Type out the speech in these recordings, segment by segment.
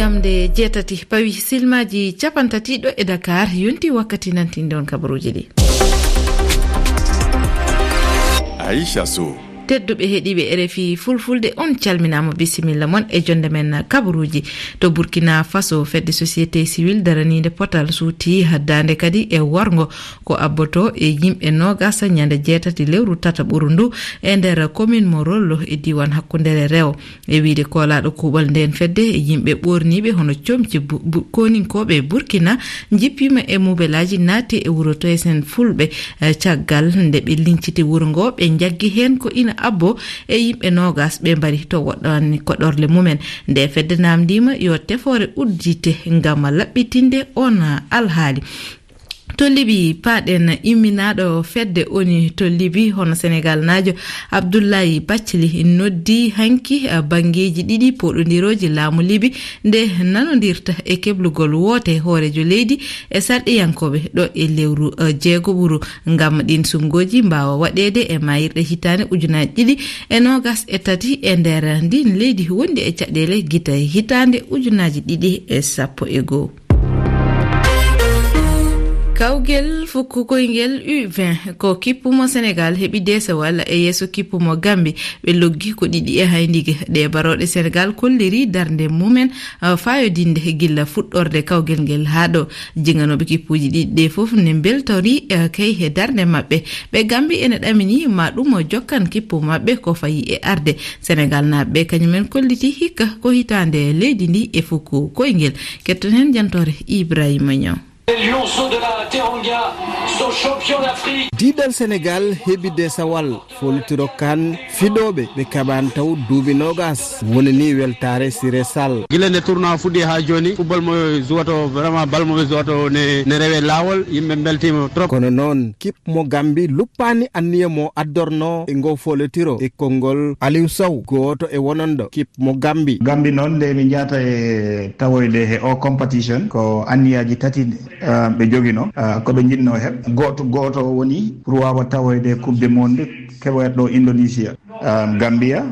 yamde jeetati pawi silmaji capantatiɗo e dakar yonti wakkati nantinde on kabaruji ɗi. Aicha sow. tedduɓe heeɗiɓe rfi fulfulde on calminama bisimilla moon e jonde men kabaruji. To burkina faso fedde société civil daranide potal suuti haddade kadi e worgo ko abboto e yimɓe nogas ñande jeetati lewru tata ɓuru ndu e nder commune morollo e diwan hakkudere rew e wiide kolaɗo kuuɓal nden fedde e yimɓe ɓorniɓe hono comci koninkoɓe burkina jippima e mubelaji naati e wuro toysen fulɓe e caggal nde ɓe linciti wuuro ngo ɓe jaggi hen ko ina abbo e yimɓe nogas ɓe mbari. To woɗɗani koɗorle mumen nde fedde namdima yo tefore uddite gam laɓɓitinde on alhaali. to libi paɗen imminaɗo fedde oni to libi hono sénégal najo abdoullayi baccili noddi hanki eh, bangeji ɗiɗi poɗodiroji laamu libi nde nanodirta e keblugol woote hoorejo leydi e sarɗiyankoɓe ɗo e lewru eh, jeego ɓuru ngam ɗin sumgoji mbawa waɗede e mayirɗe hitande ujunaji ɗiɗi e nogas e tati e nder ndin leydi wondi e caɗele guita hitande ujunaji ɗiɗi e sappo e goho kawgel fukkukoyngel u20 ko kippumo sénégal heɓi desewal e yeeso kippumo gambi ɓe loggi ko ɗiɗi e haydigue ɗe baroɗe sénégal kolliri darde mumen fayodinde gilla fuɗɗorde kawgel ngel ha ɗo. Jiganoɓe kippuji ɗiɗi ɗe foof ne beltori kay e darde mabɓe ɓe gambi ene ɗamini ma ɗum jokkan kippu mabɓe ko fayi e arde. Sénégal naɓeɓe kañumen kolliti hikka ko hitande leydi ndi e fukku koyngel ketton hen jantore ibrahima ñaw diɗal sénégal heɓi desawal foltiro kan fiɗoɓe ɓe kaɓan taw duuɓi nogas. Wonani weltare siré sall. Guila nde tournoi fuɗɗi ha joni football mo jowato vraiment bal moɓe jowato ne ne rewe lawol yimɓe beltima trop. Kono noon kiɓmo gambi luppani anniya mo addorno e ngo folotiro e konngol aliou sow. Goto e wononɗo kiɓmo gambi. Gambi noon nde min jata e tawoyde he o compétition ko anniyaji tati Ah, ɓe jogino ah, koɓe jinno heɓ. Goto goto woni pour wawa tawoyde coupe du monde keɓoyat ɗo indonésia ah, gambia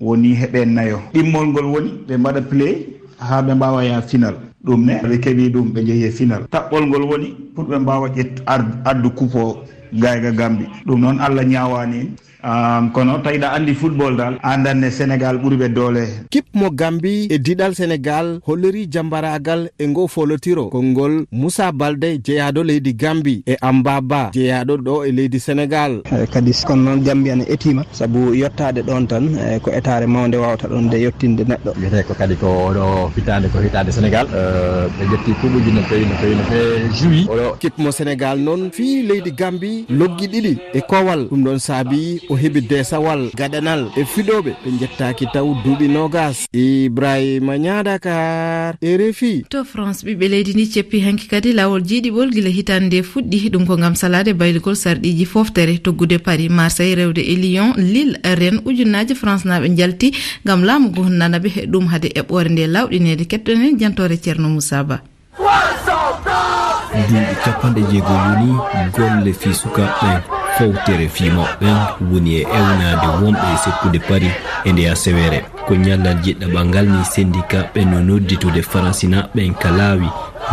woni heɓe nayo. Ɗimmol ngol woni ɓe mbaɗa play ha ɓe mbawa yaha final. Ɗum ne ɓe keeɓi ɗum ɓe jeehi final. Taɓɓol ngol woni pour ɓe mbawa ƴet addu coupe o gayga gambi ɗum noon allah ñawani um, kono tawi ɗa andi football dal andanne sénégal ɓuuriɓe doole. Kip mo gambi e diɗal sénégal holliri jambaragal e ngo folotiro konngol moussa balde jeeyaɗo leydi gambi e ambaba jeeyaɗo ɗo e leydi sénégal. E kadi kono noon gambi ana etima saabu yettade ɗon tan e ko etare mawde wawata ɗon nde yettinde neɗɗo. Wiyete ko kadi ko oɗo hitande ko hitande sénégal. Ɓe ƴetti kuɓuji no fewi no fewi no fewi juwi oɗo kip mo sénégal noon fi leydi gambi loggi ɗiɗi e kowal ɗum ɗon saabi o heeɓi desawal gaɗanal e fiɗoɓe. Ɓe jettaki taw duuɓi nogas. Ibrahima ñadakar e refi to france ɓiɓɓe leydi ni ceppi hanki kadi lawol jiiɗiɓol gila hitande nde fuɗɗi ɗum ko gam salade bayligol sarɗiji foftere. Toggude paris marseille rewde e lyon lille ren ujunnaji france naɓe jalti gam laamugo nanaɓe ɗum haade eɓɓore nde lawɗinede. Kettoɗen jantore ceerno moussaba duuɓi capanɗe jeego yoni golle fi sukaɓɓen fewtere fimoɓen woni e ewnade wonɓe e sekkude paari e ndeya sewere. Ko ñallal jiɗɗa ɓangal ni syndicat ɓen no nodditude faransinaɓen kalawi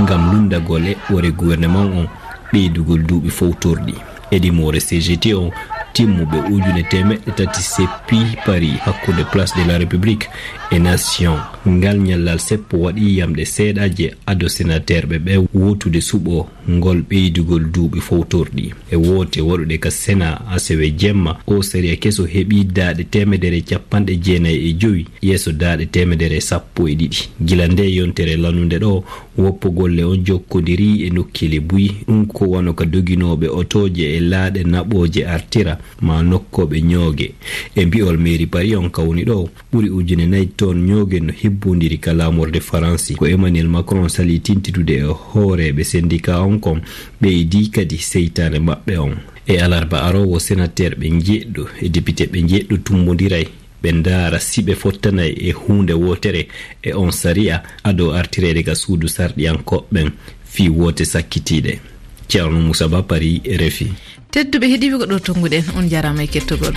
gam lundagole wore gouvernement on ɓeydugol duuɓi fowtorɗi. Edi more cgt on timmuɓe ujune temeɗɗe tati seppi paris hakkude place de la république e nation. Ngal ñallal seppo waɗi yamɗe seeɗa je ado sénateur ɓe ɓe wotude suɓo ngol ɓeydugol duuɓi fowtorɗi. E woote waɗuɗe ka sénat asewe jemma o séria keso heeɓi daaɗe temedere capanɗe jeenayi e joyi yeeso daaɗe temedere sappo e ɗiɗi. Gila nde yontere lanude ɗo woppu golle on jokkodiri e nokkile buyi ɗum ko wano ka doginoɓe otoje e laaɗe naɓoje artira ma nokkoɓe ñoogue e mbi'ol mairie paris on kawni ɗo ɓuuri ujune nayyi ton ñoogue no hebbodiri ka lamorde faransi. Ko emmanuel macron sali tintitude e hooreɓe syndicat on kon ɓeydi kadi seytane maɓɓe on. E alarba arowo sénateur ɓe jeɗɗo e député ɓe jeɗɗo tummodiray ɓe ndaara siɓe fottanayi e hunde wotere e on sari'a ado artirede ga suudu sarɗiyankoɓɓen fi wote sakkitiɗe ceerno moussa ba pari refi. Tedduɓe heeɗiɓe ko ɗo tonguɗen on jarama e kettogol.